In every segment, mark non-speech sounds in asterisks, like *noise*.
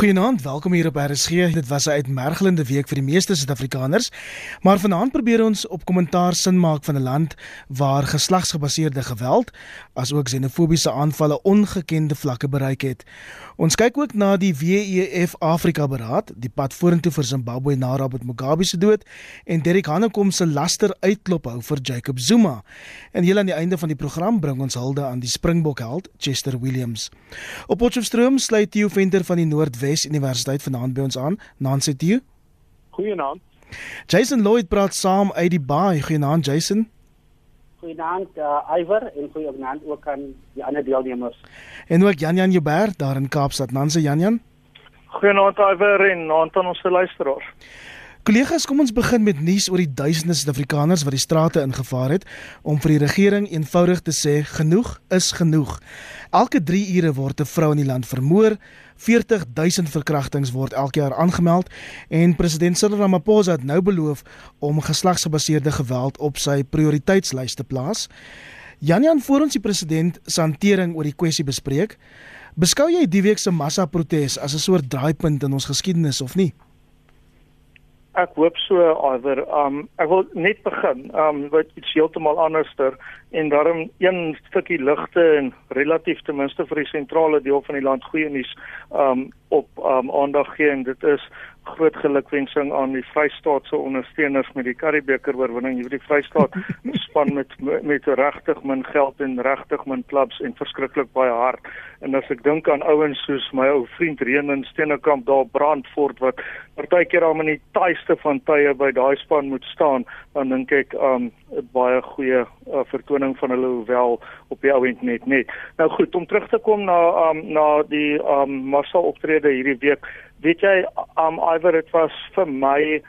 Goeienaand, welkom hier op RSG. Dit was 'n uitmergelende week vir die meeste Suid-Afrikaners, maar vanaand probeer ons op kommentaar sin maak van 'n land waar geslagsgebaseerde geweld asook xenofobiese aanvalle ongekende vlakke bereik het. Ons kyk ook na die WEF Afrika Beraad, die pad vorentoe vir Zimbabwe na Robert Mugabe se dood en Derek Hanekom se laster uitklop hou vir Jacob Zuma. En heel aan die einde van die program bring ons hulde aan die Springbok held Chester Williams. Op Potchefstroom sluit Theo Venter van die Noord Wes Universiteit vanaand by ons aan. Nancy Theo. Goeienaand. Jason Lloyd praat saam uit die baai. Goeienaand Jason. Goeienaand uh, Iver en goeienaand ook aan die ander deelnemers. En ook Jan Jan Joubert daar in Kaapstad. Nancy Jan Jan. Goeienaand Iver en naand aan ons luisteraars. Kollegas, kom ons begin met nuus oor die duisende Suid-Afrikaners wat die strate ingevaar het om vir die regering eenvoudig te sê genoeg is genoeg. Elke 3 ure word 'n vrou in die land vermoor, 40 000 verkrachtings word elke jaar aangemeld en president Cyril Ramaphosa het nou beloof om geslagsgebaseerde geweld op sy prioriteitslys te plaas. Janjan voor ons die president se hantering oor die kwessie bespreek. Beskou jy die week se massa-protes as 'n soort draaipunt in ons geskiedenis of nie? Ek hoop so Iver. Um ek wil net begin um met iets heeltemal anderster en daarom een stukkie ligte en relatief ten minste vir die sentrale deel van die land goeie nuus um op um aandag gee en dit is groot gelukwensing aan die Vrystaat se ondersteuners met die Karibeker oorwinning. Jy weet die Vrystaat *laughs* span met met regtig min geld en regtig min klubs en verskriklik baie hard. En as ek dink aan ouens soos my ou vriend Reenin Steenekamp daar Brandfort wat partykeer al in die taaiste van tye by daai span moet staan, dan dink ek um baie goeie uh, vertoning van hulle hoewel op die ouend net net. Nou goed, om terug te kom na um na die um massa optrede hierdie week weet jy um Iver dit was vir my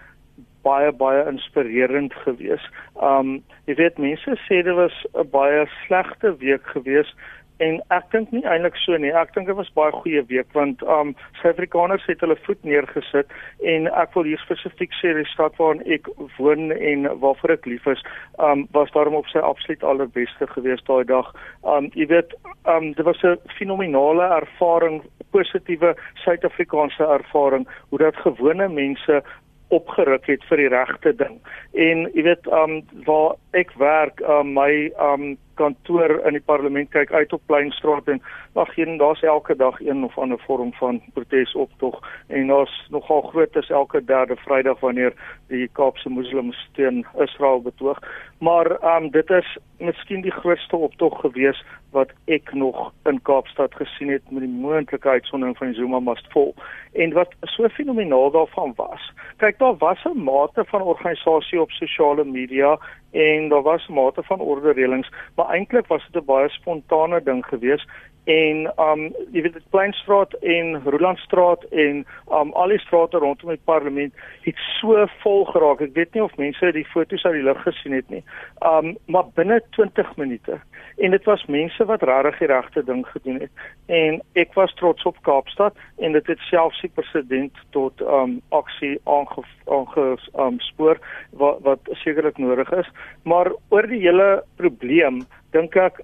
baie baie inspirerend geweest. Um jy weet mense sê dit was 'n baie slegte week geweest en ek dink nie eintlik so nie. Ek dink dit was baie goeie week want um Suid-Afrikaners het hulle voet neergesit en ek wil hier spesifiek sê die stad waarin ek woon en waarvoor ek lief is, um was daarom op sy absoluut allerbeste geweest daai dag. Um jy weet, um dit was 'n fenominale ervaring positiewe Suid-Afrikaanse ervaring hoe dat gewone mense opgeruk het vir die regte ding. En jy weet, um waar ek werk, um my um kantoor in die parlement kyk uit op Pleinstraat en ag geen daar's elke dag een of ander vorm van protesoptog en daar's nogal groot is elke derde Vrydag wanneer die Kaapse Moslems teen Israel betoog. Maar um dit is miskien die grootste optog gewees wat ek nog in Kaapstad gesien het met die moontlike uitsondering van die Zuma must fall. En wat so fenomenaal daarvan was, kyk daar was 'n mate van organisasie op sosiale media en daar was mate van orderelings, maar eintlik was dit 'n baie spontane ding geweest en um jy weet dit Pleinstraat en Rolandstraat en um al die strate rondom die parlement het so vol geraak. Ek weet nie of mense die foto's uit die lug gesien het nie. Um maar binne 20 minute en dit was mense wat regtig die regte ding gedoen het. En ek was trots op Kaapstad en dit het selfs die president tot um aksie aange aange um wat wat sekerlik nodig is. Maar oor die hele probleem dink ek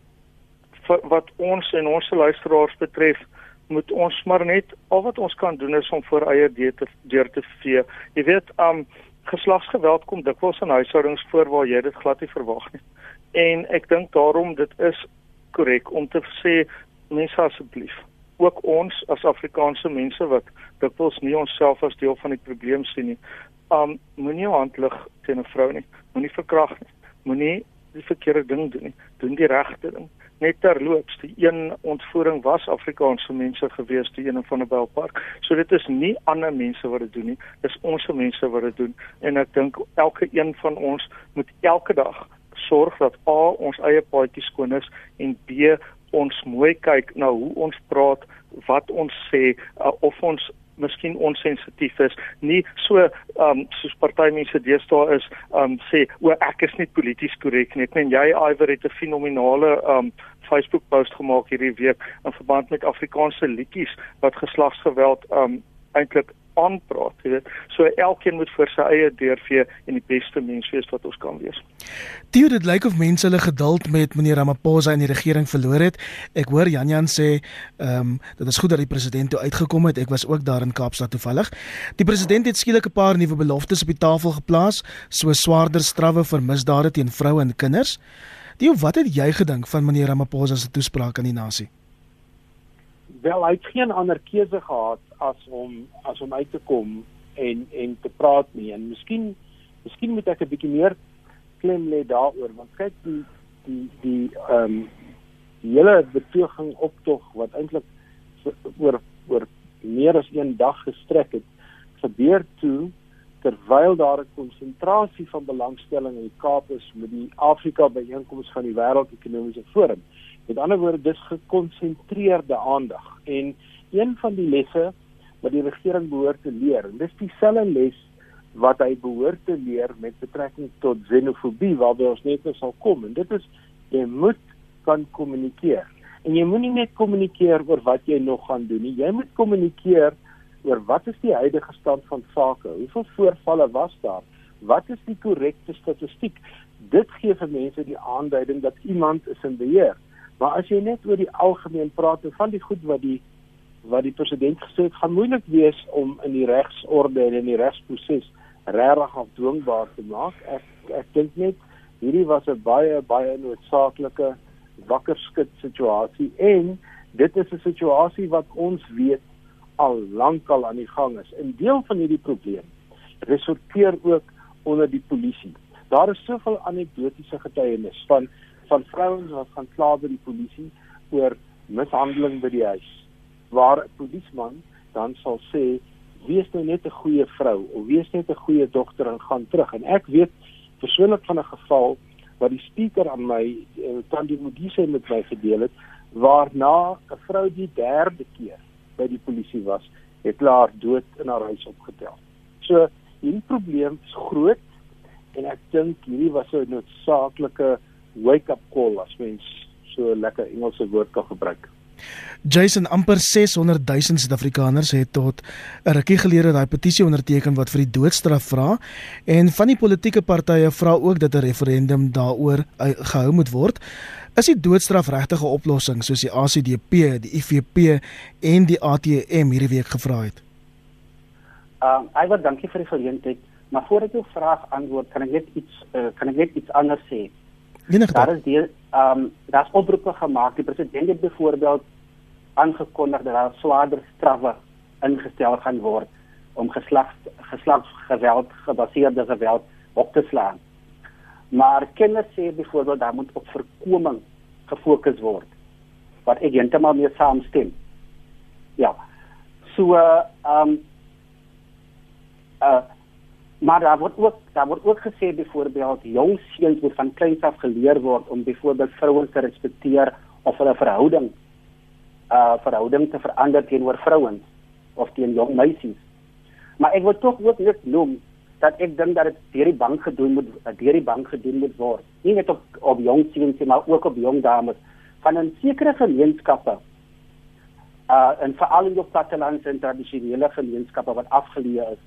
wat ons en ons luisteraars betref moet ons maar net al wat ons kan doen is om voor eie deur te deur te vee. Jy weet, um geslagsgeweld kom dikwels in huishoudings voor waar jy dit glad nie verwag nie. En ek dink daarom dit is korrek om te sê mense asseblief ook ons as Afrikaanse mense wat dikwels nie onsself as deel van die probleem sien nie. Um moenie jou hand lig teen 'n vrou nie. Moenie verkragt nie. Moenie die verkeerde ding doen nie. Doen die regte ding net terloops die een ontvoering was Afrikaanse mense gewees die een van 'n Belpark. So dit is nie ander mense wat dit doen nie, dis ons mense wat dit doen en ek dink elke een van ons moet elke dag sorg dat A ons eie paadjie skoon is en B ons mooi kyk na hoe ons praat, wat ons sê, uh, of ons miskien onsensitief is, nie so um soos party mense deesdae is um sê o ek is nie polities korrek nie. Meen jy Iver het 'n fenominale um Facebook post gemaak hierdie week in verband met Afrikaanse liedjies wat geslagsgeweld um eintlik aanpraat, weet. So elkeen moet vir sy eie deur vee en die beste mens wees wat ons kan wees. Theo, dit lyk of mense hulle geduld met meneer Ramaphosa en die regering verloor het. Ek hoor Jan Jan sê, ehm um, dit is goed dat die president toe uitgekom het. Ek was ook daar in Kaapstad toevallig. Die president het skielik 'n paar nuwe beloftes op die tafel geplaas, so swaarder strawwe vir misdade teen vroue en kinders. Theo, wat het jy gedink van meneer Ramaphosa se toespraak aan die nasie? Wel, hy het geen ander keuse gehad as om as om uit te kom en en te praat nie. En miskien miskien moet ek 'n bietjie meer klem lê daaroor want kyk die die die ehm um, die hele betoging optog wat eintlik oor oor meer as een dag gestrek het gebeur toe terwyl daar 'n konsentrasie van belangstelling in die Kaap is met die Afrika byeenkoms van die Wêreldekonomiese Forum. Met ander woorde, dis gekonsentreerde aandag en een van die lesse wat die regering behoort te leer, en dis dieselfde les wat hy behoort te leer met betrekking tot xenofobie waarby ons net nou sal kom en dit is jy moet kan kommunikeer. En jy moenie net kommunikeer oor wat jy nog gaan doen nie. Jy moet kommunikeer oor wat is die huidige stand van sake? Hoeveel voorvalle was daar? Wat is die korrekte statistiek? Dit gee vir mense die aanduiding dat iemand is in beheer. Maar as jy net oor die algemeen praat en van die goed wat die wat die president gesê het, gaan moeilik wees om in die regsorde en in die regsproses regtig afdwingbaar te maak. Ek ek dink net hierdie was 'n baie baie noodsaaklike wakker skud situasie en dit is 'n situasie wat ons weet al lankal aan die gang is. 'n Deel van hierdie probleem resorteer ook onder die polisie. Daar is soveel anekdotiese getuienis van van vrouens wat gaan kla by die polisie oor mishandeling by die huis waar 'n polisieman dan sal sê wees nou net 'n goeie vrou of wees net 'n goeie dogter en gaan terug en ek weet persoonlik van 'n geval wat die spreker aan my eh, Tandi Modise met my gedeel het waarna 'n vrou die derde keer by die polisie was, het haar dood in haar huis opgetel. So hierdie probleem is groot en ek dink hierdie was 'n noodsaaklike wake-up call as mens so 'n lekker Engelse woord kan gebruik. Jason amper 600 000 Suid-Afrikaners het tot 'n rukkie gelede daai petisie onderteken wat vir die doodstraf vra en van die politieke partye vra ook dat 'n referendum daaroor gehou moet word. Is die doodstraf regtig 'n oplossing soos die ACDP, die IFP en die ATM hierdie week gevra het? Ehm uh, ek wil dankie vir die geleentheid, maar voordat ek jou vraag antwoord, kan ek net iets uh, kan ek net iets anders sê. Enige daar is die ehm um, daar's oproepe gemaak. Die president het byvoorbeeld aangekondig dat daar swaarder straffe ingestel gaan word om geslags geslagsgeweld gebaseerde geweld op te slaan. Maar kenners sê byvoorbeeld daar moet op voorkoming gefokus word. Wat ek heeltemal mee saamstem. Ja. So ehm um, uh maar daar word ook daar word ook gesê byvoorbeeld jong seuns moet van kleins af geleer word om byvoorbeeld vrouens te respekteer of hulle verhouding uh verhouding te verander teenoor vrouens of teen jong meisies. Maar ek wil tog ook net noem dat ek dink dat dit deur die bank gedoen moet deur die bank gedoen moet word. Nie net op op jong seuns maar ook op jong dames van 'n sekere gemeenskappe. Uh en veral in die plattelandse en tradisionele gemeenskappe wat afgeleë is,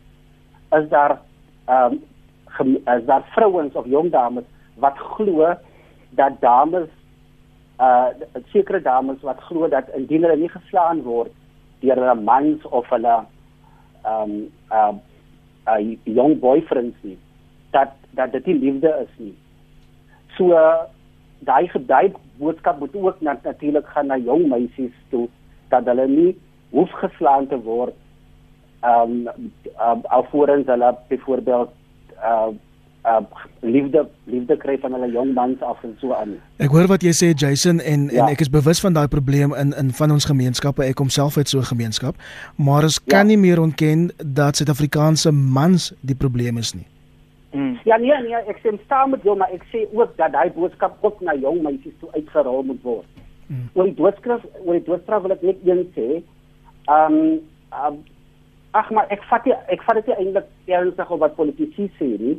is daar ehm um, is daar vrouens of jong dames wat glo dat dames uh sekere dames wat glo dat indien hulle nie geslaan word deur hulle mans of hulle ehm um, uh uh jong boyfriends nie dat dat dit nie liefde is nie. So uh, daai gedui boodskap moet ook natuurlik gaan na jong meisies toe dat hulle nie hoef geslaan te word ehm um, uh, alvorens hulle byvoorbeeld uh uh liefde liefde kry van hulle jong mans af en so aan. Ek hoor wat jy sê Jason en ja. en ek is bewus van daai probleem in in van ons gemeenskappe. Ek kom self uit so 'n gemeenskap, maar ons kan ja. nie meer ontken dat Suid-Afrikaanse mans die probleem is nie. Mm. Ja nee nee, ek sê staan met jou, maar ek sê ook dat daai boodskap ook na jong meisies toe uitgerol moet word. Mm. Oor die doodstraf, oor die doodstraf wil ek net een sê. Ehm um, um, ag maar ek vat jy, ek vat dit eintlik ernstig op wat politici sê nie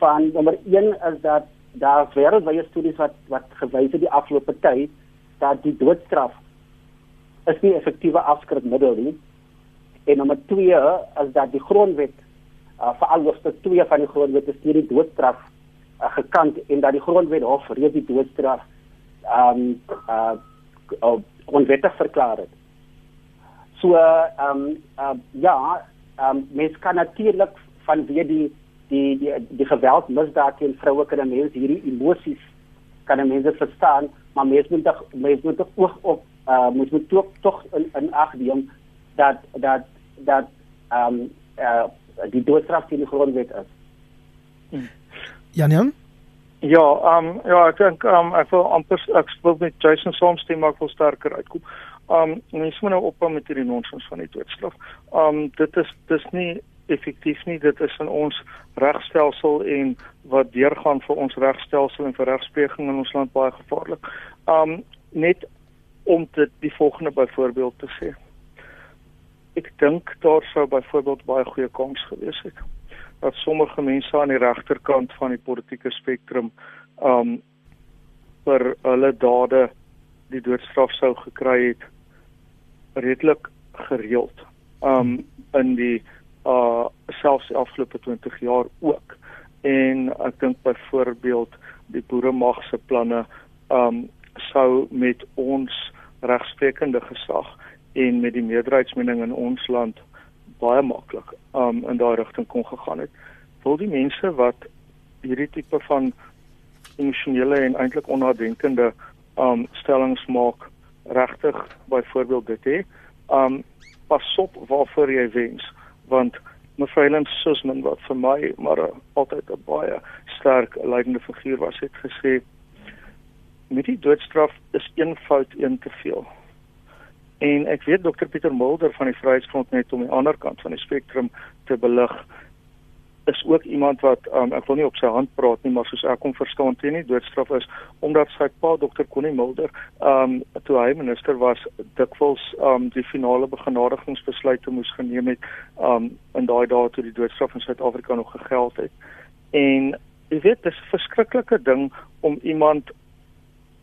van nommer 1 is dat daar wêreldwye studies wat wat gewys het die afgelope tyd dat die doodstraf is nie effektiewe afskrikmiddel nie En nommer 2 is dat die grondwet uh, veral hoofstuk 2 van die grondwet is die doodstraf uh, gekant en dat die grondwet hof reeds die doodstraf ehm um, uh, uh, onwettig verklaar het. So ehm um, uh, ja, ehm um, mens kan natuurlik vanweë die die die die geweld misdaad teen vroue kan mense hierdie emosies kan mense verstaan, maar mense moet tog mense moet tog ook op uh moet moet tog tog in in ag neem dat dat dat ehm um, uh die doodstraf teen die grondwet is. Hmm. Janian? Ja, ehm um, ja, ek dink ehm um, ek wil amper ek wil met Jason saamstem maar ek wil sterker uitkom. Um, mense moet nou ophou met hierdie nonsens van die doodstraf. Um, dit is dis nie effektief nie. Dit is in ons regstelsel en wat deurgaan vir ons regstelsel en vir regspleging in ons land baie gevaarlik. Um net om dit die volgende byvoorbeeld te sê. Ek dink daar sou byvoorbeeld baie goeie kans gewees het dat sommige mense aan die regterkant van die politieke spektrum um vir hulle dade die doodstraf sou gekry het redelik gereeld um in die uh selfs die afgelope 20 jaar ook. En ek dink byvoorbeeld die boeremag se planne um sou met ons regsprekende gesag en met die meerderheidsmening in ons land baie maklik um in daai rigting kon gegaan het. Wil die mense wat hierdie tipe van emosionele en eintlik onnadenkende um stellings maak regtig byvoorbeeld dit hè? Um pas op waarvoor jy wens want mevrou Helen Susman wat vir my maar altyd 'n baie sterk leidende figuur was het gesê met die doodstraf is een fout een te veel. En ek weet dokter Pieter Mulder van die Vryheidsfront net om die ander kant van die spektrum te belig is ook iemand wat um, ek wil nie op sy hand praat nie maar soos ek kom verstaan teen nie doodstraf is omdat sy pa dokter Connie Mulder um toe hy minister was dikwels um die finale begenadigingsbesluite moes geneem het um in daai dae toe die doodstraf in Suid-Afrika nog gegeld het. En jy weet dis 'n verskriklike ding om iemand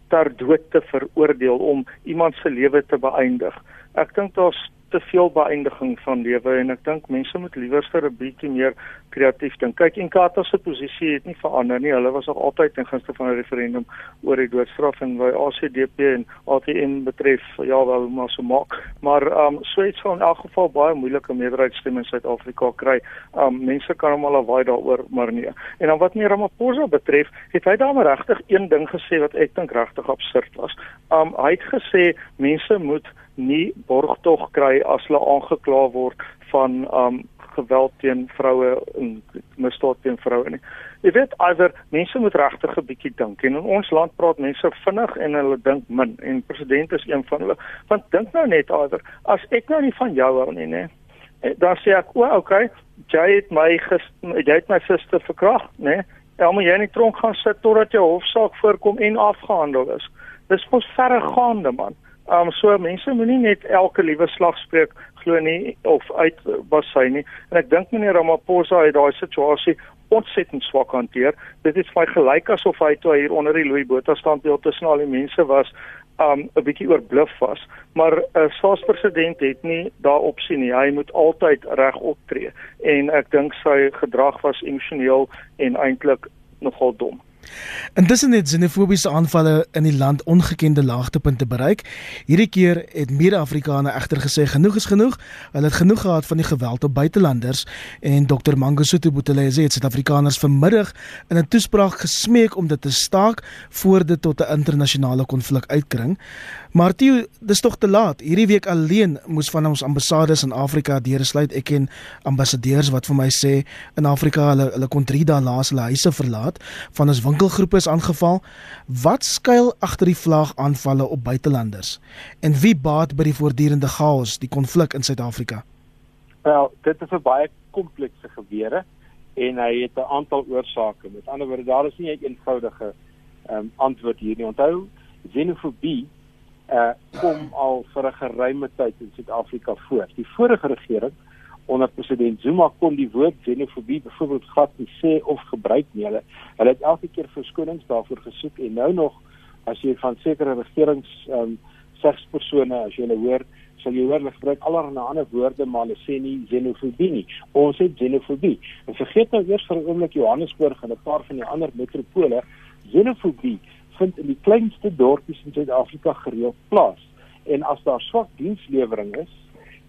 ter dood te veroordeel om iemand se lewe te beëindig. Ek dink daar's te veel beëindiging van lewe en ek dink mense moet liewerster 'n bietjie meer kreatief dink. Kyk, Inkatha se posisie het nie verander nie. Hulle was nog altyd ten gunste van 'n referendum oor die doodstraf en wat ACDP en ATM betref, ja, wel maar so maak. Maar ehm um, Swets sal in elk geval baie moeilike meerderheidsstemme in Suid-Afrika kry. Ehm um, mense kan hom al lawaai daaroor, maar nee. En dan wat meer Ramaphosa betref, het hy daarmee regtig een ding gesê wat ek dink regtig absurd was. Ehm um, hy het gesê mense moet nie borgtog kry as hulle aangekla word van um geweld teen vroue en misdaad teen vroue nie. Jy weet, alwer mense moet regtig 'n bietjie dink en in ons land praat mense vinnig en hulle dink min en president is een van hulle. Want dink nou net alwer, as ek nou nie van jou hou nie, nê. Eh, dan sê ek, "O, okay, jy het my jy het my suster verkragt, nê." Ja, maar jy net tronk gaan sit totdat jou hofsaak voorkom en afgehandel is. Dis mos verregaande man. Um so mense moenie net elke liewe slag spreek glo nie of uit basy nie. En ek dink meneer Ramaphosa het daai situasie ontsettend swak hanteer. Dit is vir gelyk asof hy toe hier onder die Louis Botha standbeeld tussen al die mense was um 'n bietjie oorbluf was, maar 'n uh, staatspresident het nie daarop sien nie. Hy moet altyd reg optree en ek dink sy gedrag was emosioneel en eintlik nogal dom. Intussen het xenofobiese aanvalle in die land ongekende laagtepunte bereik. Hierdie keer het mede-Afrikane egter gesê genoeg is genoeg. Hulle het genoeg gehad van die geweld op buitelanders en Dr Mangosuthu Buthelezi het Suid-Afrikaners vanmiddag in 'n toespraak gesmeek om dit te staak voor dit tot 'n internasionale konflik uitkring. Maar Theo, dis tog te laat. Hierdie week alleen moes van ons ambassades in Afrika deursluit. Ek ken ambassadeurs wat vir my sê in Afrika hulle hulle kon 3 dae laas hulle huise verlaat van ons winkelgroepe is aangeval. Wat skuil agter die vlaagaanvalle op buitelanders? En wie baat by die voortdurende chaos, die konflik in Suid-Afrika? Wel, dit is 'n baie komplekse gebeure en hy het 'n aantal oorsake. Met ander woorde, daar is nie 'n eenvoudige um, antwoord hier nie. Onthou, xenofobie uh kom al vir 'n geruime tyd in Suid-Afrika voor. Die vorige regering onder president Zuma kon die woord xenofobie byvoorbeeld glad nie sê of gebruik nie. Hulle hulle het elke keer verskonings daarvoor gesoek en nou nog as jy van sekere regerings ehm um, sekspersone as jy hulle hoor sal jy hoor hulle gebruik allerlei ander woorde maar hulle sê nie xenofobie nie. Ons het xenofobie. En vergeet nou eers vir 'n oomblik Johannesburg en 'n paar van die ander metropole. Xenofobie vind in die kleinste dorpies in Suid-Afrika gereeld plaas. En as daar swak dienslewering is,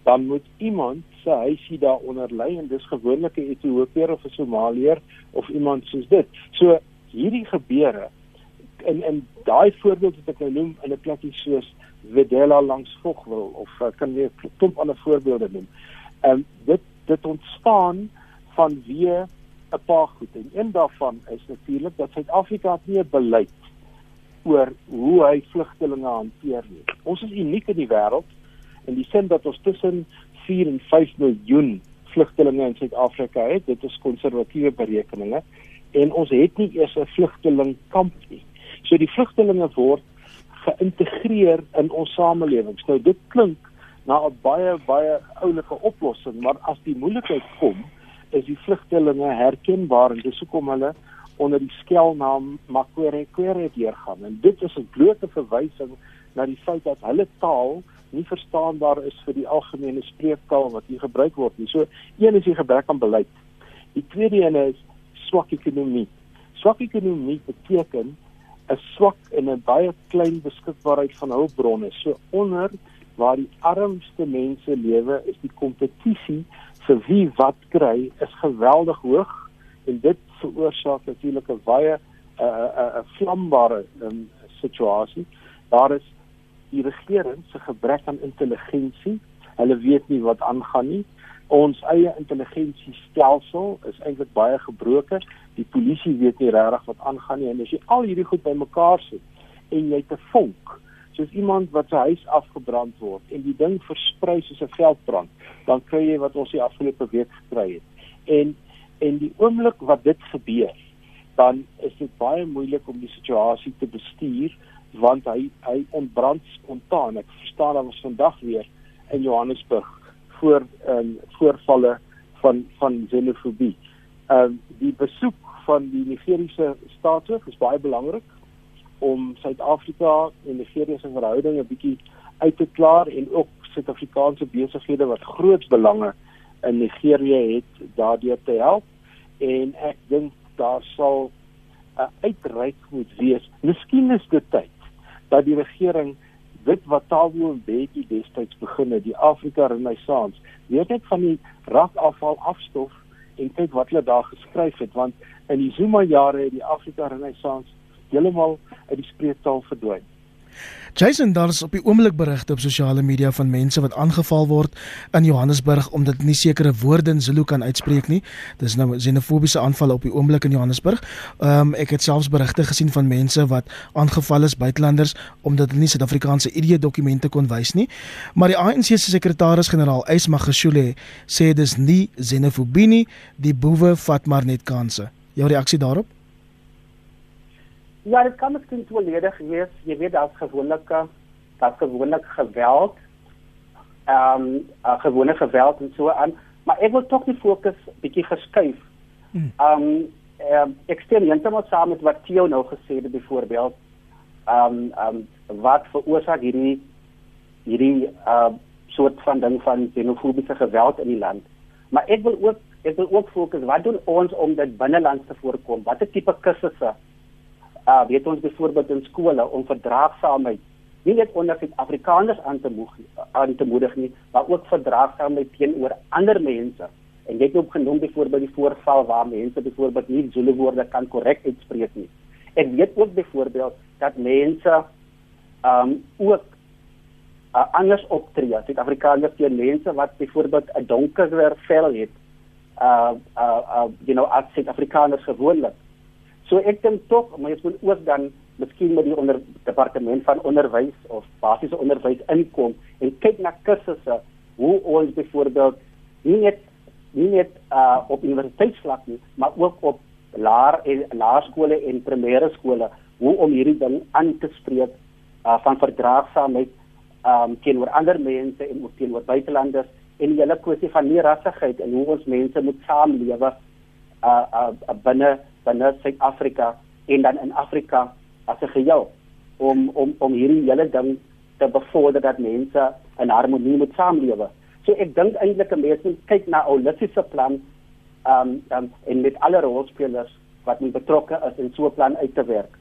dan moet iemand se huisie daaronder lê en dis gewoonlik 'n Ethiopiër of 'n Somaliër of iemand soos dit. So hierdie gebeure in in daai voorbeeld wat ek nou noem in 'n plekkie soos Vedela langs Vogwil of uh, kan jy 'n klomp ander voorbeelde noem. Ehm um, dit dit ontstaan van weer 'n paar goed en een daarvan is natuurlik dat Suid-Afrika nie 'n beleid oor hoe hy vlugtelinge hanteer nie. Ons is uniek in die wêreld in die sin dat ons tussen 4 en 5 miljoen vlugtelinge in Suid-Afrika het. Dit is konservatiewe berekeninge en ons het nie eers 'n vlugtelingkamp nie. So die vlugtelinge word geïntegreer in ons samelewing. Nou dit klink na 'n baie baie oulike oplossing, maar as die moeilikheid kom, is die vlugtelinge herkenbaar en dis hoekom hulle onder die skelnaam Makwere Kwere deurgaan. En dit is 'n blote verwysing na die feit dat hulle taal nie verstaanbaar is vir die algemene spreektaal wat hier gebruik word nie. So een is die gebrek aan beleid. Die tweede een is swak ekonomie. Swak ekonomie beteken 'n swak en 'n baie klein beskikbaarheid van hulpbronne. So onder waar die armste mense lewe, is die kompetisie vir wie wat kry is geweldig hoog en dit veroorsaak natuurlik 'n baie 'n uh, 'n uh, 'n vlambare um, situasie. Daar is die regering se gebrek aan intelligensie. Hulle weet nie wat aangaan nie. Ons eie intelligensiestelsel is eintlik baie gebroken. Die polisie weet nie regtig wat aangaan nie en as jy al hierdie goed bymekaar sit en jy te vonk soos iemand wat sy huis afgebrand word en die ding versprei soos 'n veldbrand, dan kry jy wat ons die afgelope week gekry het. En en die oomblik wat dit gebeur, dan is dit baie moeilik om die situasie te bestuur want hy hy ontbrand spontaan. Ek verstaan dat ons vandag weer in Johannesburg voor um, voorvalle van van xenofobie. Ehm um, die besoek van die Nigeriese staatshoof is baie belangrik om Suid-Afrika en Nigerië se verhoudinge bietjie uit te klaar en ook Suid-Afrikaanse besighede wat groot belange in Nigerië het daardeur te help en ek dink daar sal 'n uitreik moet wees. Miskien is dit tyd dat die regering dit wat Tabo Mbeki destyds begin het, die Afrika Renaissance, weet net van die rakafval afstof en kyk wat hulle daar geskryf het want in die Zuma jare het die Afrika Renaissance heeltemal uit die spreektaal verdwyn. Jason daar is op die oomblik berigte op sosiale media van mense wat aangeval word in Johannesburg omdat nie sekere woorde in Zulu kan uitspreek nie. Dis nou xenofobiese aanvalle op die oomblik in Johannesburg. Ehm um, ek het selfs berigte gesien van mense wat aangeval is buitelanders omdat hulle nie Suid-Afrikaanse ID dokumente kon wys nie. Maar die ANC se sekretaris-generaal, Ys Magashule, sê dis nie xenofobie nie, die boewe vat maar net kansse. Jou reaksie daarop? Ja, dit kan miskien volledig wees. Jy weet daar's gewoonlik daar's gewoonlik geweld. Ehm um, uh, gewone geweld en so aan, maar ek wil tog die fokus bietjie geskuif. Hmm. Ehm um, um, ek stem heeltemal saam met wat Theo nou gesê het byvoorbeeld. Ehm um, ehm um, wat veroorsaak hierdie hierdie uh soort van ding van xenofobiese geweld in die land. Maar ek wil ook ek wil ook fokus wat doen ons om dit binneland te voorkom? Watter tipe kursusse uh weet ons byvoorbeeld in skole om verdraagsaamheid nie net onder Suid-Afrikaners aan te moeg aan te moedig nie, maar ook verdraagsaamheid teenoor ander mense. En jy het ook genoem byvoorbeeld die voorval waar mense byvoorbeeld nie Zulu woorde kan korrek uitspreek nie. Ek weet ook byvoorbeeld dat mense um ook uh, anders optree. Suid-Afrikaners teen mense wat byvoorbeeld 'n donkerder vel het. Uh uh, uh you know, as Suid-Afrikaners gewoonlik So ek dink tog mens moet ook dan miskien met die onder departement van onderwys of basiese onderwys inkom en kyk na kursusse hoe ons byvoorbeeld nie net nie net uh, op universiteitsvlak nie, maar ook op laer en laerskole en primêre skole hoe om hierdie ding aan te spreek uh, van verdraagsaamheid um, teenoor ander mense en ook teenoor buitelanders en die hele kwessie van nie rassigheid en hoe ons mense moet saamlewe uh, uh, uh, binne binne Suid-Afrika en dan in Afrika as 'n geheel om om om hierdie hele ding te bevorder dat mense in harmonie moet saamlewe. So ek dink eintlik 'n mens moet kyk na 'n holistiese plan um, um en met alle rolspelers wat betrokke is in so 'n plan uit te werk.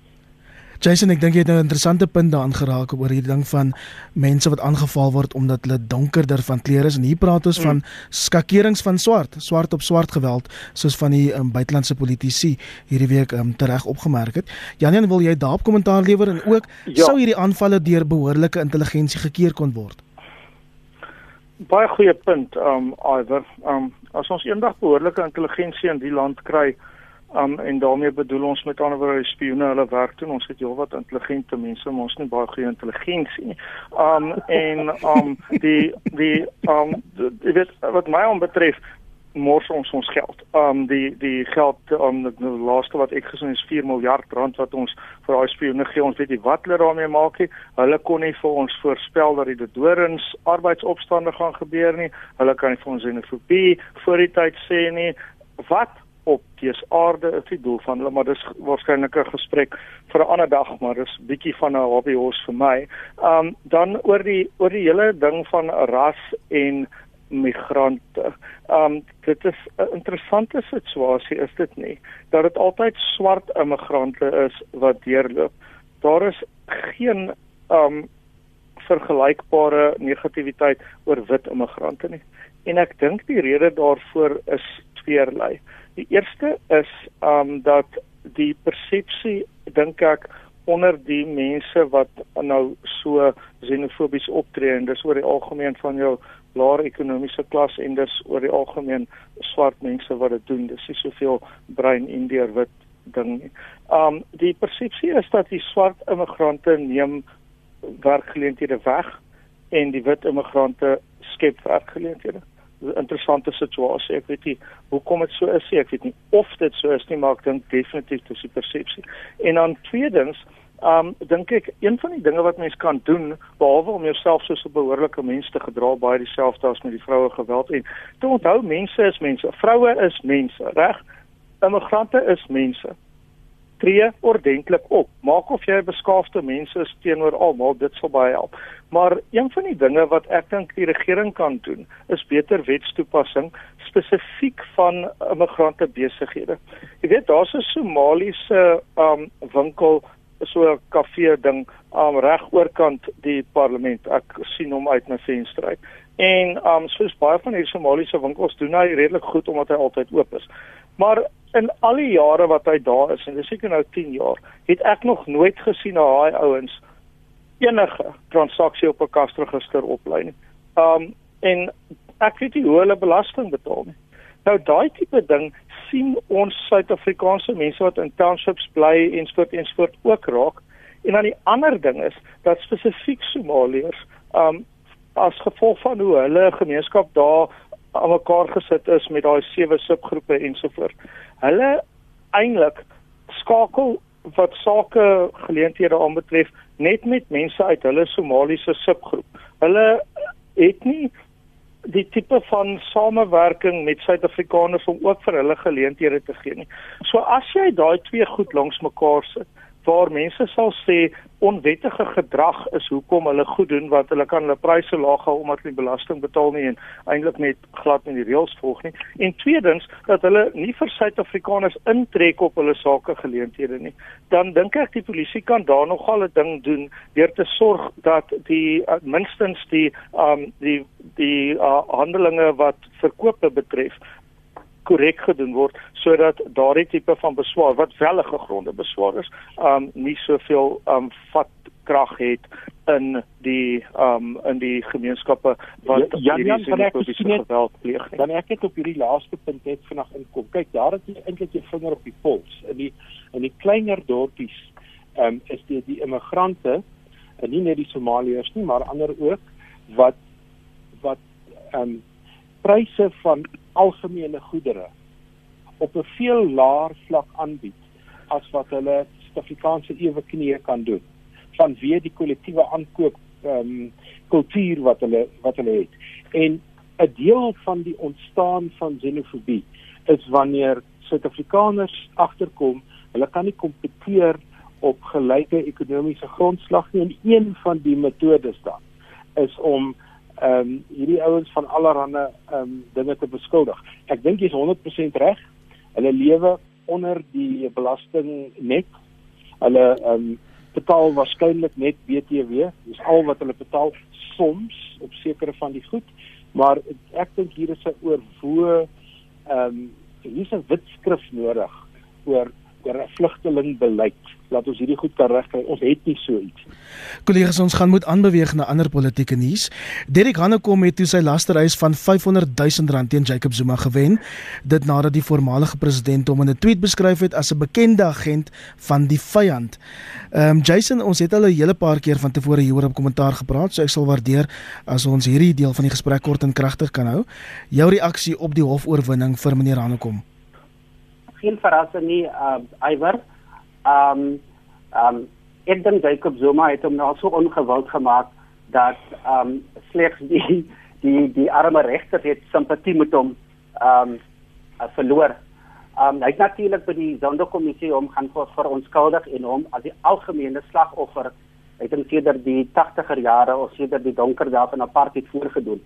Jason, ek dink jy het nou 'n interessante punt daaraan geraak oor hierdie ding van mense wat aangeval word omdat hulle donkerder van kleur is en hier praat ons mm. van skakerings van swart, swart op swart geweld soos van die um, buitelandse politici hierdie week um, tereg opgemerk het. Janian, wil jy daarop kommentaar lewer en ook ja. sou hierdie aanvalle deur behoorlike intelligensie gekeer kon word? Baie goeie punt, um Iver. Um as ons eendag behoorlike intelligensie in die land kry, Um en daarmee bedoel ons met ander woorde spioene hulle werk doen. Ons het heelwat intelligente mense, maar ons het nie baie goeie intelligensie nie. Um en um die die um dit weet wat my aanbetref mors ons ons geld. Um die die geld um die laaste wat ek gesien is 4 miljard rand wat ons vir daai spioene gee. Ons weet nie wat hulle daarmee maak nie. Hulle kon nie vir ons voorspel dat die dorings arbeidsopstande gaan gebeur nie. Hulle kan nie vir ons xenofobie voor die tyd sê nie. Wat op dese aarde is die doel van hulle maar dis waarskynlik 'n gesprek vir 'n ander dag maar dis bietjie van 'n hobby horse vir my. Um dan oor die oor die hele ding van ras en migrante. Um dit is 'n interessante situasie is dit nie dat dit altyd swart immigrante is wat deurloop. Daar is geen um vergelykbare negativiteit oor wit immigrante nie. En ek dink die rede daarvoor is tweeërlei. Die eerste is um dat die persepsie dink ek onder die mense wat nou so xenofobies optree en dis oor die algemeen van jou laer ekonomiese klas en dis oor die algemeen swart mense wat dit doen. Dis nie soveel bruin indiër wit ding nie. Um die persepsie is dat die swart immigrante neem werkgeleenthede weg en die wit immigrante skep werkgeleenthede interessante situasie. Ek weet nie hoekom dit so is nie. Ek weet nie of dit so is nie, maar ek dink definitief dis die persepsie. En dan tweedens, ehm um, dink ek een van die dinge wat mens kan doen behalwe om jouself soos 'n behoorlike mens te gedra baie dieselfde as met die vroue geweld en te onthou mense is mense, vroue is mense, reg? Immigrante is mense tree ordentlik op. Maak of jy 'n beskaafde mens is teenoor almal, dit sal baie help. Maar een van die dinge wat ek dink die regering kan doen, is beter wetstoepassing spesifiek van immigrante besighede. Jy weet daar's 'n Somaliese um winkel so 'n kafee ding um reg oorkant die parlement. Ek sien hom uit my venster uit. En um soos baie van hierdie Somaliese winkels doen hy redelik goed omdat hy altyd oop is. Maar in al die jare wat hy daar is en dis seker nou 10 jaar, het ek nog nooit gesien hoe daai ouens enige transaksie op 'n kasregister oplei nie. Um en ek weet nie hoe hulle belasting betaal nie. Nou daai tipe ding sien ons Suid-Afrikaanse mense wat in townships bly en soort en soort ook raak. En dan die ander ding is dat spesifiek Somaliërs um as gevolg van hoe hulle gemeenskap daar aan mekaar gesit is met daai sewe subgroepe ensovoorts. Hulle eintlik skakel wat sake geleenthede aanbetref net met mense uit hulle Somaliese subgroep. Hulle het nie die tipe van samewerking met Suid-Afrikaners om ook vir hulle geleenthede te gee nie. So as jy daai twee goed langs mekaar sit, waar mense sal sê onwettige gedrag is hoekom hulle goed doen wat hulle kan hulle pryse laag hou omdat hulle belasting betaal nie en eintlik net glad nie die reëls volg nie. En tweedens dat hulle nie vir Suid-Afrikaners intrek op hulle sake geleenthede nie. Dan dink ek die polisie kan daar nogal 'n ding doen deur te sorg dat die uh, minstens die um die die uh, handelinge wat verkope betref korrek gedoen word sodat daardie tipe van beswaar wat wel 'n gegronde beswaar is, um nie soveel um vat krag het in die um in die gemeenskappe wat ja, ja, dan ek geweld pleeg. Dan ek het op hierdie laaste punt net vinnig inkom. Kyk, daar het jy eintlik jou vinger op die pols in die in die kleiner dorpies um is dit die immigrante en nie net die Somaliërs nie, maar ander ook wat wat um pryse van algemene goedere op 'n veel laer vlak aanbied as wat hulle Suid-Afrikaanse ewe knieë kan doen vanweë die kollektiewe aankoop ehm um, kultuur wat hulle wat hulle het. En 'n deel van die ontstaan van xenofobie is wanneer Suid-Afrikaners agterkom, hulle kan nie kompeteer op gelyke ekonomiese grondslag nie en een van die metodes dan is om ehm um, hierdie ouens van allerlei ehm um, dinge te beskuldig. Ek dink jy's 100% reg. Hulle lewe onder die belasting net. Hulle ehm um, betaal waarskynlik net BTW. Dis al wat hulle betaal soms op sekere van die goed. Maar ek dink hier is 'n oorwoe ehm um, hier's 'n wit skrif nodig oor oor 'n vlugtelingbeleid laat ons hierdie goed kan regkry. Ons het nie so iets. Kollegas, ons gaan moet aanbeweeg na ander politieke nuus. Derek Hanekom het toe sy lasterhuis van 500 000 rand teen Jacob Zuma gewen, dit nadat die voormalige president hom in 'n tweet beskryf het as 'n bekende agent van die vyand. Ehm um, Jason, ons het al 'n hele paar keer van tevore hieroor op kommentaar gepraat, so ek sal waardeer as ons hierdie deel van die gesprek kort en kragtig kan hou. Jou reaksie op die hofoorwinning vir meneer Hanekom? Geen verrassing nie, uh, Iwer ehm um, ehm um, ek dink Jacob Zuma het hom nou so ongewild gemaak dat ehm um, slegs die die die arme regter het simpatie met hom ehm um, verloor. Ehm um, hy het natuurlik by die sonderkommissie om gaan vir, vir onskuldig en hom as die algemene slagoffer ek dink sedert die 80er jare of sedert die donker dae van apartheid voorgedoen.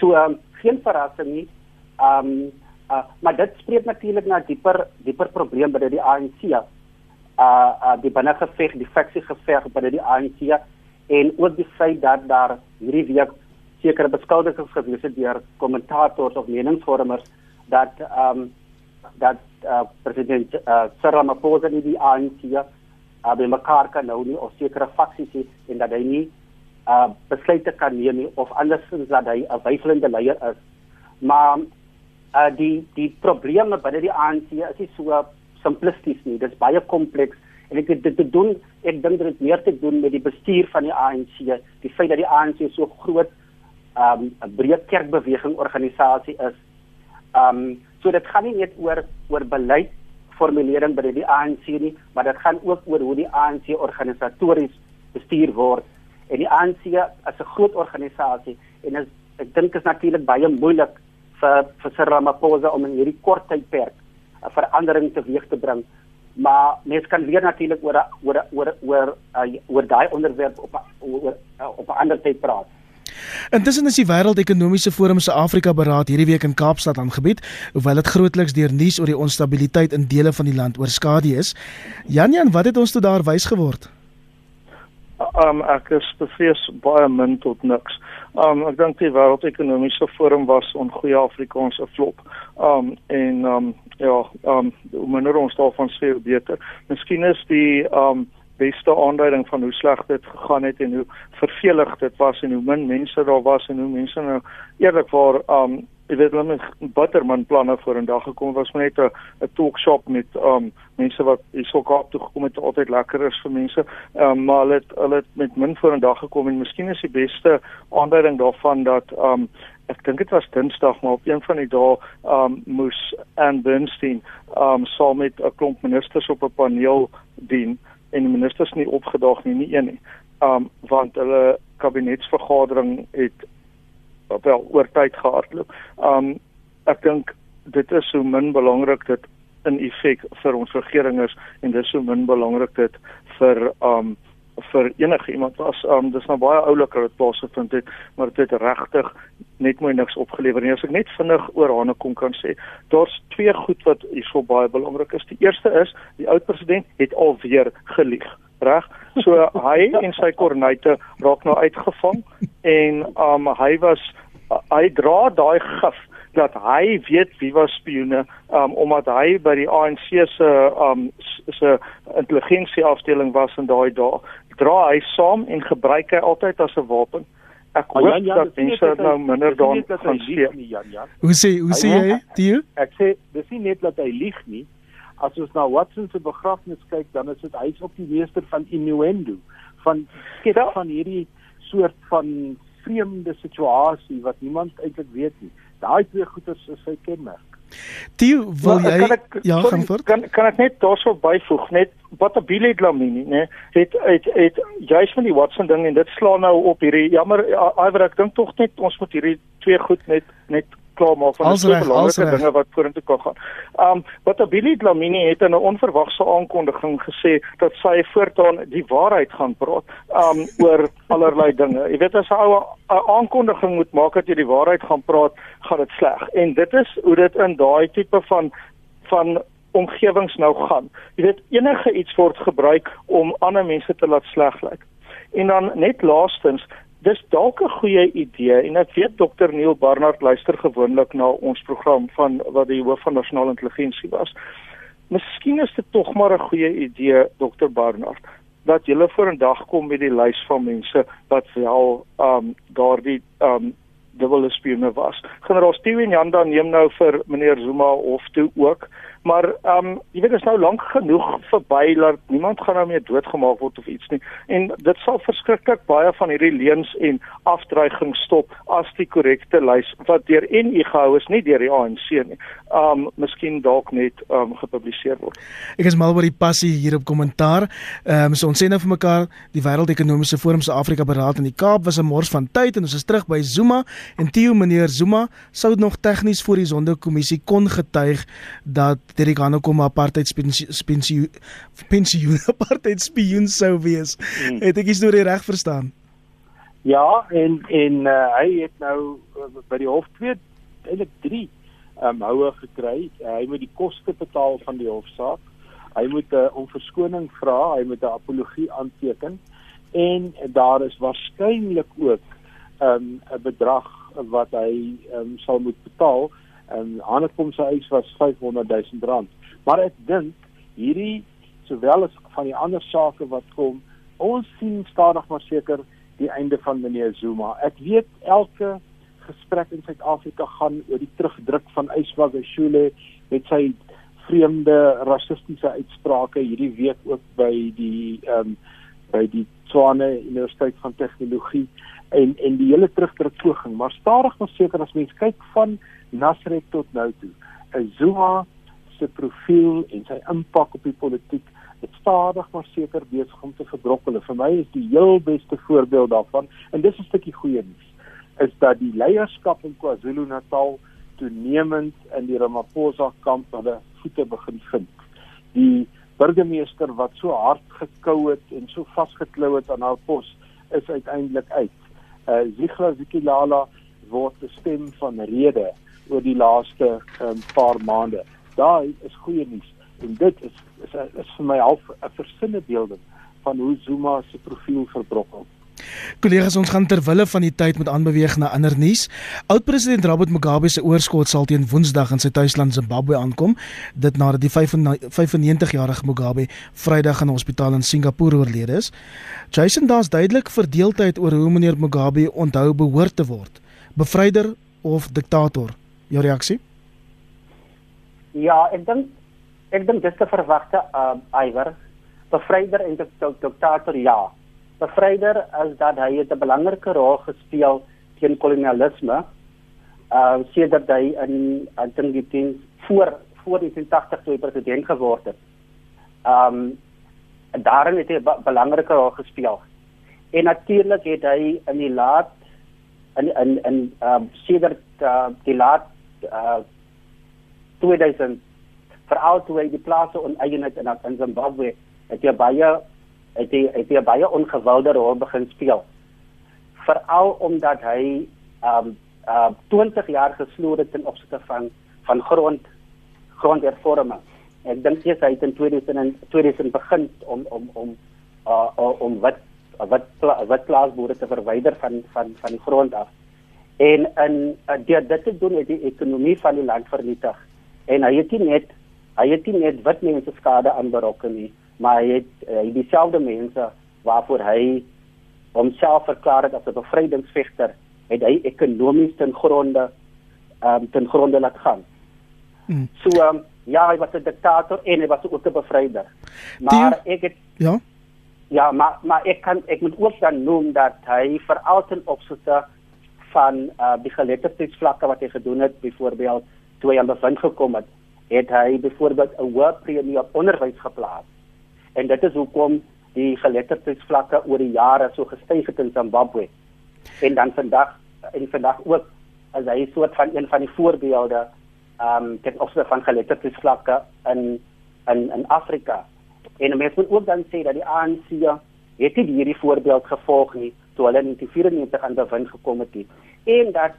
So ehm um, geen verrassing nie. Ehm um, uh, maar dit spreek natuurlik na dieper dieper probleem by die ANC uh, uh die binnengeveg, die faksie geveg binne die ANC en ook die feit dat daar hierdie week sekere beskuldigings gewees het deur kommentators of meningsvormers dat ehm um, dat uh, president uh, Cyril Ramaphosa nie die ANC uh, by mekaar kan nou nie of sekere faksies en dat hy nie uh, besluite kan neem nie of andersins dat hy 'n wyfelende leier is. Maar uh, die die probleme binne die ANC is nie so simplisties nie. Dit is baie kompleks en ek het dit te doen. Ek dink dit het meer te doen met die bestuur van die ANC, die feit dat die ANC so groot ehm, 'n um, breë kerkbeweging organisasie is. Um, so dit gaan nie net oor oor beleid formulering by die ANC nie, maar dit gaan ook oor hoe die ANC organisatories bestuur word. En die ANC is 'n groot organisasie en is, ek dink is natuurlik baie moeilik vir vir Cyril Ramaphosa om in hierdie kort tydperk 'n verandering teweeg te bring. Maar mens kan weer natuurlik oor oor oor oor uh, oor daai onderwerp op oor, uh, op 'n ander tyd praat. Intussen is die Wêreldekonomiese Forum se Afrika Beraad hierdie week in Kaapstad aangebied, hoewel dit grootliks deur nuus oor die onstabiliteit in dele van die land oorskadu is. Jan Jan, wat het ons tot daar wys geword? Um ek is bevrees baie min tot niks. Um ek dink die Wêreldekonomiese Forum was on goeie Afrikaanse flop. Um en um ja, um hoe minder ons daarvan sê beter. Miskien is die um beste aanduiding van hoe sleg dit gegaan het en hoe vervelig dit was en hoe min mense daar was en hoe mense nou eerlikwaar um jy weet hulle met butterman planne voor in dag gekom. Was maar net 'n 'n talk shop met um mense wat hierso Kaap toe gekom het altyd lekker is vir mense. Um maar hulle het hulle het met min voor in dag gekom en miskien is die beste aanduiding daarvan dat um ek dink dit was Dinsdag maar op een van die dae um moes Anne Bernstein um saam met 'n klomp ministers op 'n paneel dien en die ministers nie opgedaag nie nie een nie. Um want hulle kabinetsvergadering het wel oor tyd gehardloop. Um ek dink dit is so min belangrik dit in effek vir ons regering is en dis so min belangrik dit vir um vir enige iemand was. Um dis nou baie oulik dat dit plaasgevind het maar dit regtig net mooi niks opgelewer nie. As ek net vinnig oor Hanekom kan sê daar's twee goed wat hierso baie belangrik is. Die eerste is die oud president het alweer gelieg reg. So *laughs* hy en sy kornuite raak nou uitgevang en um hy was uh, hy dra daai gif dat hy weet wie was spioene um omdat hy by die ANC se um se intelligensie afdeling was in daai dae. Dra hy saam en gebruik hy altyd as 'n wapen. Ek hoop Jan, Jan, dat mense nou minder daaraan gaan sien hoe sê hoe sê jy ek sê dis nie net dat hy lieg nie as ons na Watson se begrafnis kyk, dan is dit hy's op die meester van innuendo, van skep ja. van hierdie soort van vreemde situasie wat niemand eintlik weet nie. Daai twee goeters is sy kenmerk. Tio, wil jy ek, ja, sorry, gaan voort? Kan kan ek net daarso byvoeg net wat 'n Billy Lamini, nê, het het het juist van die Watson ding en dit slaan nou op hierdie jammer Iwer ek dink tog net ons moet hierdie twee goed net net klaarmaak van die belangrike dinge wat vorentoe kan gaan. Um wat Abilie Dlamini het in 'n onverwagse aankondiging gesê dat sy voortaan die waarheid gaan praat um oor allerlei dinge. Jy weet as 'n ou 'n aankondiging moet maak dat jy die waarheid gaan praat, gaan dit sleg. En dit is hoe dit in daai tipe van van omgewings nou gaan. Jy weet enige iets word gebruik om ander mense te laat sleg lyk. En dan net laastens, dis dalk 'n goeie idee en ek weet dokter Neil Barnard luister gewoonlik na ons program van wat die hoof van nasionale intelligensie was. Miskien is dit tog maar 'n goeie idee dokter Barnard dat jy voor 'n dag kom met die lys van mense wat wel ehm um, daardie ehm um, dubbele spione was. Generaal Steven Janda neem nou vir meneer Zuma of toe ook maar ehm um, jy weet dit is nou lank genoeg verby dat niemand gaan nou meer doodgemaak word of iets nie en dit sal verskriklik baie van hierdie leuns en afdreiging stop as die korrekte lys wat deur NU gehou is nie deur die ANC nie. Ehm um, miskien dalk net ehm um, gepubliseer word. Ek is mal oor die passie hier op kommentaar. Ehm um, so ons sê nou vir mekaar die wêreldekonomiese forum se Afrika beraad in die Kaap was 'n mors van tyd en ons is terug by Zuma en Theo meneer Zuma sou nog tegnies voor die sondekommissie kon getuig dat Derek Hanno kom apartheid pensioen *laughs* pensioen apartheid spioen sou wees. Hmm. Het ek die storie reg verstaan? Ja, en en uh, hy het nou uh, by die hof twee eintlik 3 um, houe gekry. Uh, hy moet die koste betaal van die hofsaak. Hy moet 'n uh, om verskoning vra, hy moet 'n apologie aanteken en daar is waarskynlik ook ehm, 'n um, bedrag wat hy um, sal moet betaal en aankom sy eis was 500 000 rand. Maar ek dink hierdie sowel as van die ander sake wat kom, ons sien stadig maar seker die einde van meneer Zuma. Ek weet elke gesprek in Suid-Afrika gaan oor die terugdruk van Yswagashule met sy vreemde rassistiese uitsprake hierdie week ook by die ehm um, by die Tshwane Universiteit van Tegnologie en en die hele terugdruk poging maar stadig maar seker as mens kyk van Nasrek tot nou toe. Zuma se profiel en sy impak op die politiek het stadig maar seker besig om te verbrokkel. Vir my is die heel beste voorbeeld daarvan en dis 'n stukkie goeie nuus is dat die leierskap in KwaZulu-Natal toenemend in die Ramaphosa kamp hulle voete begin vind. Die burgemeester wat so hard gekou het en so vasgeklou het aan haar pos is uiteindelik uit. Uh Zigla Zikilala word 'n stem van rede oor die laaste um, paar maande. Daai is goeie nuus en dit is is, is vir my half 'n versinne beelding van hoe Zuma se profiel verbrokkel. Kollegas, ons gaan ter wille van die tyd met aanbeweeg na ander nuus. Oud-president Robert Mugabe se oorskot sal teen Woensdag in sy tuisland Zimbabwe aankom, dit nadat die 95-jarige Mugabe Vrydag in 'n hospitaal in Singapore oorlede is. Jason, daar's duidelik verdeeldheid oor hoe meneer Mugabe onthou behoort te word, bevryder of diktator jou reaksie? Ja, ek dink ek dink dis te verwagte uh Iwer. Bevryder en diktator ja. Bevryder is dat hy 'n belangrike rol gespeel teen kolonialisme. Uh sedert hy in ek dink die teen voor voor die 80 toe president geword het. Um daarin het hy 'n belangrike rol gespeel. En natuurlik het hy in die laat in in in uh sedert uh, die laat uh 2000 veral toe die plase oneien het in in Zimbabwe het hy baie het hy het hy baie ongewilde rol begin speel. Veral omdat hy um uh 20 jaar gesloor het ten opsigte van van grond grondhervorming ek dink jy het in 2000 2000 begin om om om uh om wat wat wat plaasboere te verwyder van van van die grond af en in uh, deur dit te doen het die ekonomie van die land vernietig. En hy het nie net hy het nie net wit mense skade aanberokken nie maar hy het uh, dieselfde mense waarvoor hy homself verklaar het as 'n bevrydingsvegter het hy ekonomies ten gronde um, ten gronde laat gaan. Hmm. so um, ja hy was 'n diktator en hy was ook 'n bevryder. Maar die, ek het ja? Ja maar maar ek kan ek moet ook dan noem dat hy vir altyd opsigte van uh, die geletterdheidsvlakke wat hy gedoen het byvoorbeeld toe hy aan bevind gekom het het hy byvoorbeeld 'n hoë premie op onderwys geplaas. En dit is hoekom die geletterdheidsvlakke oor die jare so gestyg het in Zimbabwe. En dan vandag en vandag ook as hy soort van een van die voorbeelde ehm um, ten opsigte van geletterdheidsvlakke in in in Afrika. En mense moet ook dan sê dat die ANC het nie hierdie voorbeeld gevolg nie toe hulle in 1994 aan bewind gekom het. En dat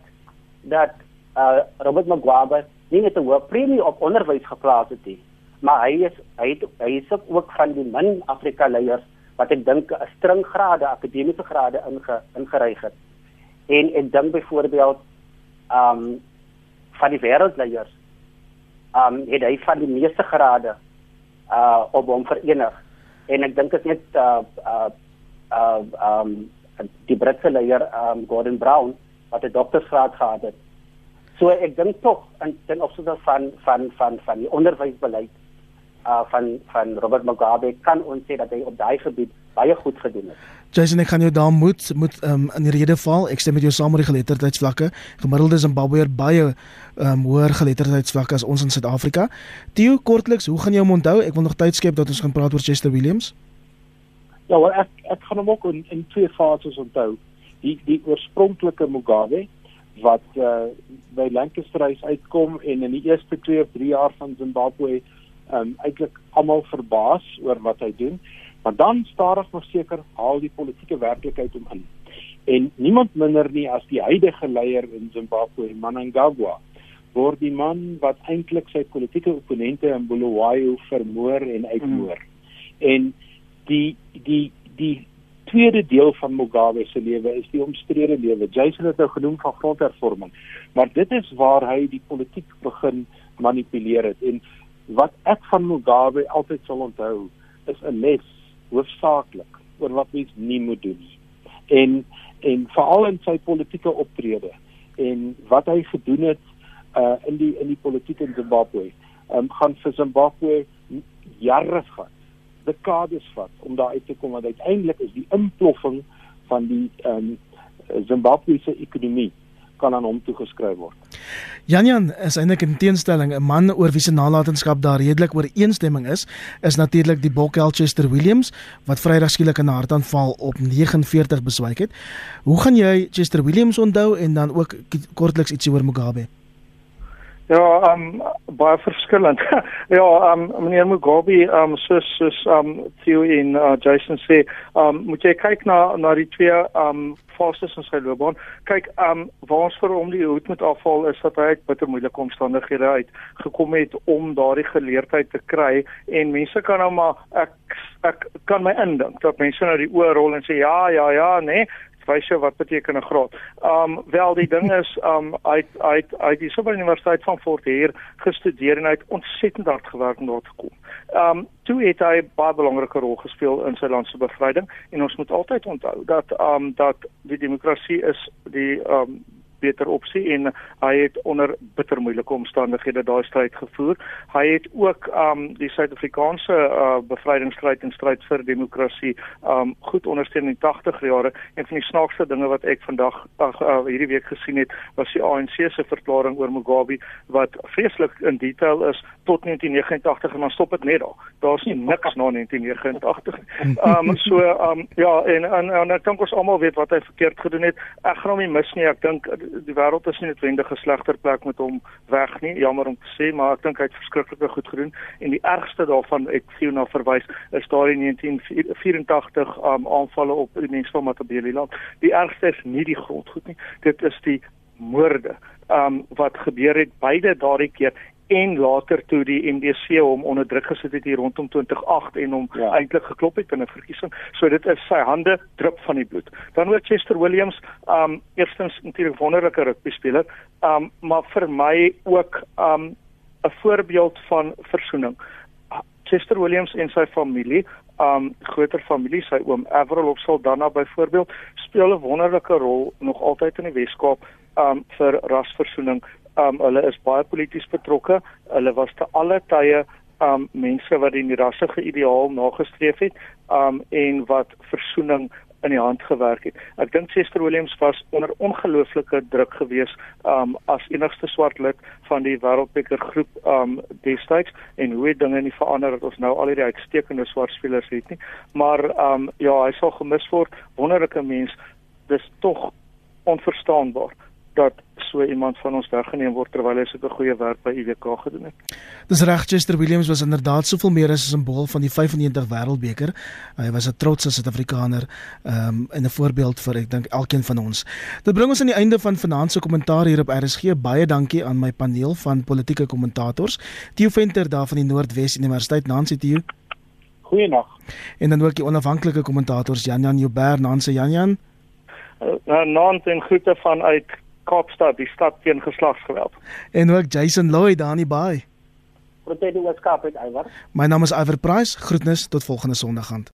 dat uh, Robert Mugabe nie net 'n hoë premie op onderwys geplaas het nie, maar hy is hy het, hy is ook van die min Afrika leiers wat ek dink 'n string grade akademiese grade inge, ingeryg het. En ek dink byvoorbeeld um, van die wêreldleiers um, het hy van die meeste grade uh op hom verenig. En ek dink dit net uh uh uh um die Britse leier um Gordon Brown wat 'n doktorsgraad gehad het. So ek dink tog in ten opsigte van van van van die onderwysbeleid uh van van Robert Mugabe kan ons sê dat hy op daai gebied baie goed gedoen het. Jason, ek gaan jou daar moet moet um, in die rede val. Ek stem met jou saam oor die geletterdheidsvlakke. Gemiddelde Zimbabweër baie um, hoër geletterdheidsvlakke as ons in Suid-Afrika. Theo, kortliks, hoe gaan jy hom onthou? Ek wil nog tyd skep dat ons gaan praat oor Chester Williams. Ja, wel ek ek gaan hom ook in, in twee fases onthou. Die die oorspronklike Mugabe wat uh, by Lancaster huis uitkom en in die eerste 2 of 3 jaar van Zimbabwe um eintlik almal verbaas oor wat hy doen. Maar dan stadig maar seker haal die politieke werklikheid hom in. En niemand minder nie as die huidige leier in Zimbabwe, Mnangagwa, word die man wat eintlik sy politieke opponente in Bulawayo vermoor en uitmoor. Mm. En die die die tweede deel van Mugabe se lewe is die omstrede lewe. Jason het nou genoem van grondhervorming, maar dit is waar hy die politiek begin manipuleer het en wat ek van Mugabe altyd sal onthou is 'n les hoofsaaklik oor wat mens nie moet doen nie. En en veral in sy politieke optrede en wat hy gedoen het uh in die in die politiek in Zimbabwe, um, gaan vir Zimbabwe jare vat dekades vat om daar uit te kom want uiteindelik is die imploffing van die ehm um, Zimbabwe se ekonomie kan aan hom toegeskryf word. Janjan is eintlik in teenstelling 'n man oor wie se nalatenskap daar redelik ooreenstemming is, is natuurlik die Bokkel Chester Williams wat Vrydag skielik in 'n hartaanval op 49 beswyk het. Hoe gaan jy Chester Williams onthou en dan ook kortliks ietsie oor Mugabe? Ja, um baie verskillend. *laughs* ja, um meneer Mugabe, um soos soos um Theo en uh, Jason sê, um moet jy kyk na na die twee um fases in sy loopbaan. Kyk, um waar ons vir hom die hoed moet afval is dat hy uit bitter moeilike omstandighede uit gekom het om daardie geleerdheid te kry en mense kan nou maar ek ek kan my indink dat mense nou die oor rol en sê ja, ja, ja, nee, wys jou wat beteken 'n graad. Um wel die ding is um uit uit uit die Sorbonne Universiteit van Fort Heer gestudeer en hy het ontsettend hard gewerk om daar te kom. Um toe het hy baie belangrike rol gespeel in sy land se bevryding en ons moet altyd onthou dat um dat die demokrasie is die um beter opsie en hy het onder bitter moeilike omstandighede daai stryd gevoer. Hy het ook um die Suid-Afrikaanse uh, bevrydingsstryd en stryd vir demokrasie um goed ondersteun in die 80 jare en van die snaakste dinge wat ek vandag ag uh, hierdie week gesien het was die ANC se verklaring oor Mugabe wat vreeslik in detail is tot 1989 en dan stop dit net daar. Daar's nie niks na 1989 nie. Um so um ja en en, en ek dink ons almal weet wat hy verkeerd gedoen het. Ek gaan hom nie mis nie. Ek dink die wêreld is nie noodwendig 'n slegter plek met hom weg nie. Jammer om te sê, maar ek dink hy het verskriklike goed gedoen en die ergste daarvan ek sien na verwys is daai 1984 um, aanvalle op die mense van Matabeleland. Die ergste is nie die grondgoed nie. Dit is die moorde um wat gebeur het beide daardie keer en later toe die MDC hom onder druk gesit het hier rondom 2008 en hom ja. eintlik geklop het in 'n verkiesing. So dit is sy hande drup van die bloed. Dan ook Chester Williams, um eerstens natuurlik wonderlike rugby speler, um maar vir my ook um 'n voorbeeld van versoening. Chester Williams en sy familie, um groter familie, sy oom Avril of Saldanha byvoorbeeld, speel 'n wonderlike rol nog altyd in die Weskaap um vir rasversoening um hulle is baie polities betrokke. Hulle was te alle tye um mense wat die rassige ideaal nagestreef het um en wat versoening in die hand gewerk het. Ek dink Chester Williams was onder ongelooflike druk geweest um as enigste swart lid van die Wêreldbeker groep um destyds en hoe het dinge nie verander dat ons nou al hierdie uitstekende swart spelers het nie. Maar um ja, hy sal gemis word. Wonderlike mens. Dis tog onverstaanbaar dat so iemand van ons weggeneem word terwyl hy so 'n goeie werk by IWK gedoen het. Dis reg Chester Williams was inderdaad soveel meer as 'n simbool van die 95 Wêreldbeker. Hy was 'n trotse Suid-Afrikaner um, en 'n voorbeeld vir ek dink elkeen van ons. Dit bring ons aan die einde van vanaand se kommentaar hier op RSG. Baie dankie aan my paneel van politieke kommentators. Theo Venter daar van die Noordwes Universiteit Nancy Theo. Goeienaand. En dan ook die onafhanklike kommentators Jan Jan Joubert, Nancy Jan Jan. Uh, Naand en groete vanuit Kaapstad, die stad teen geslagsgeweld. En ook Jason Lloyd daar in die baai. Protein was Kaap uit Iwer. My naam is Iver Price. Groetnis tot volgende Sondag aan.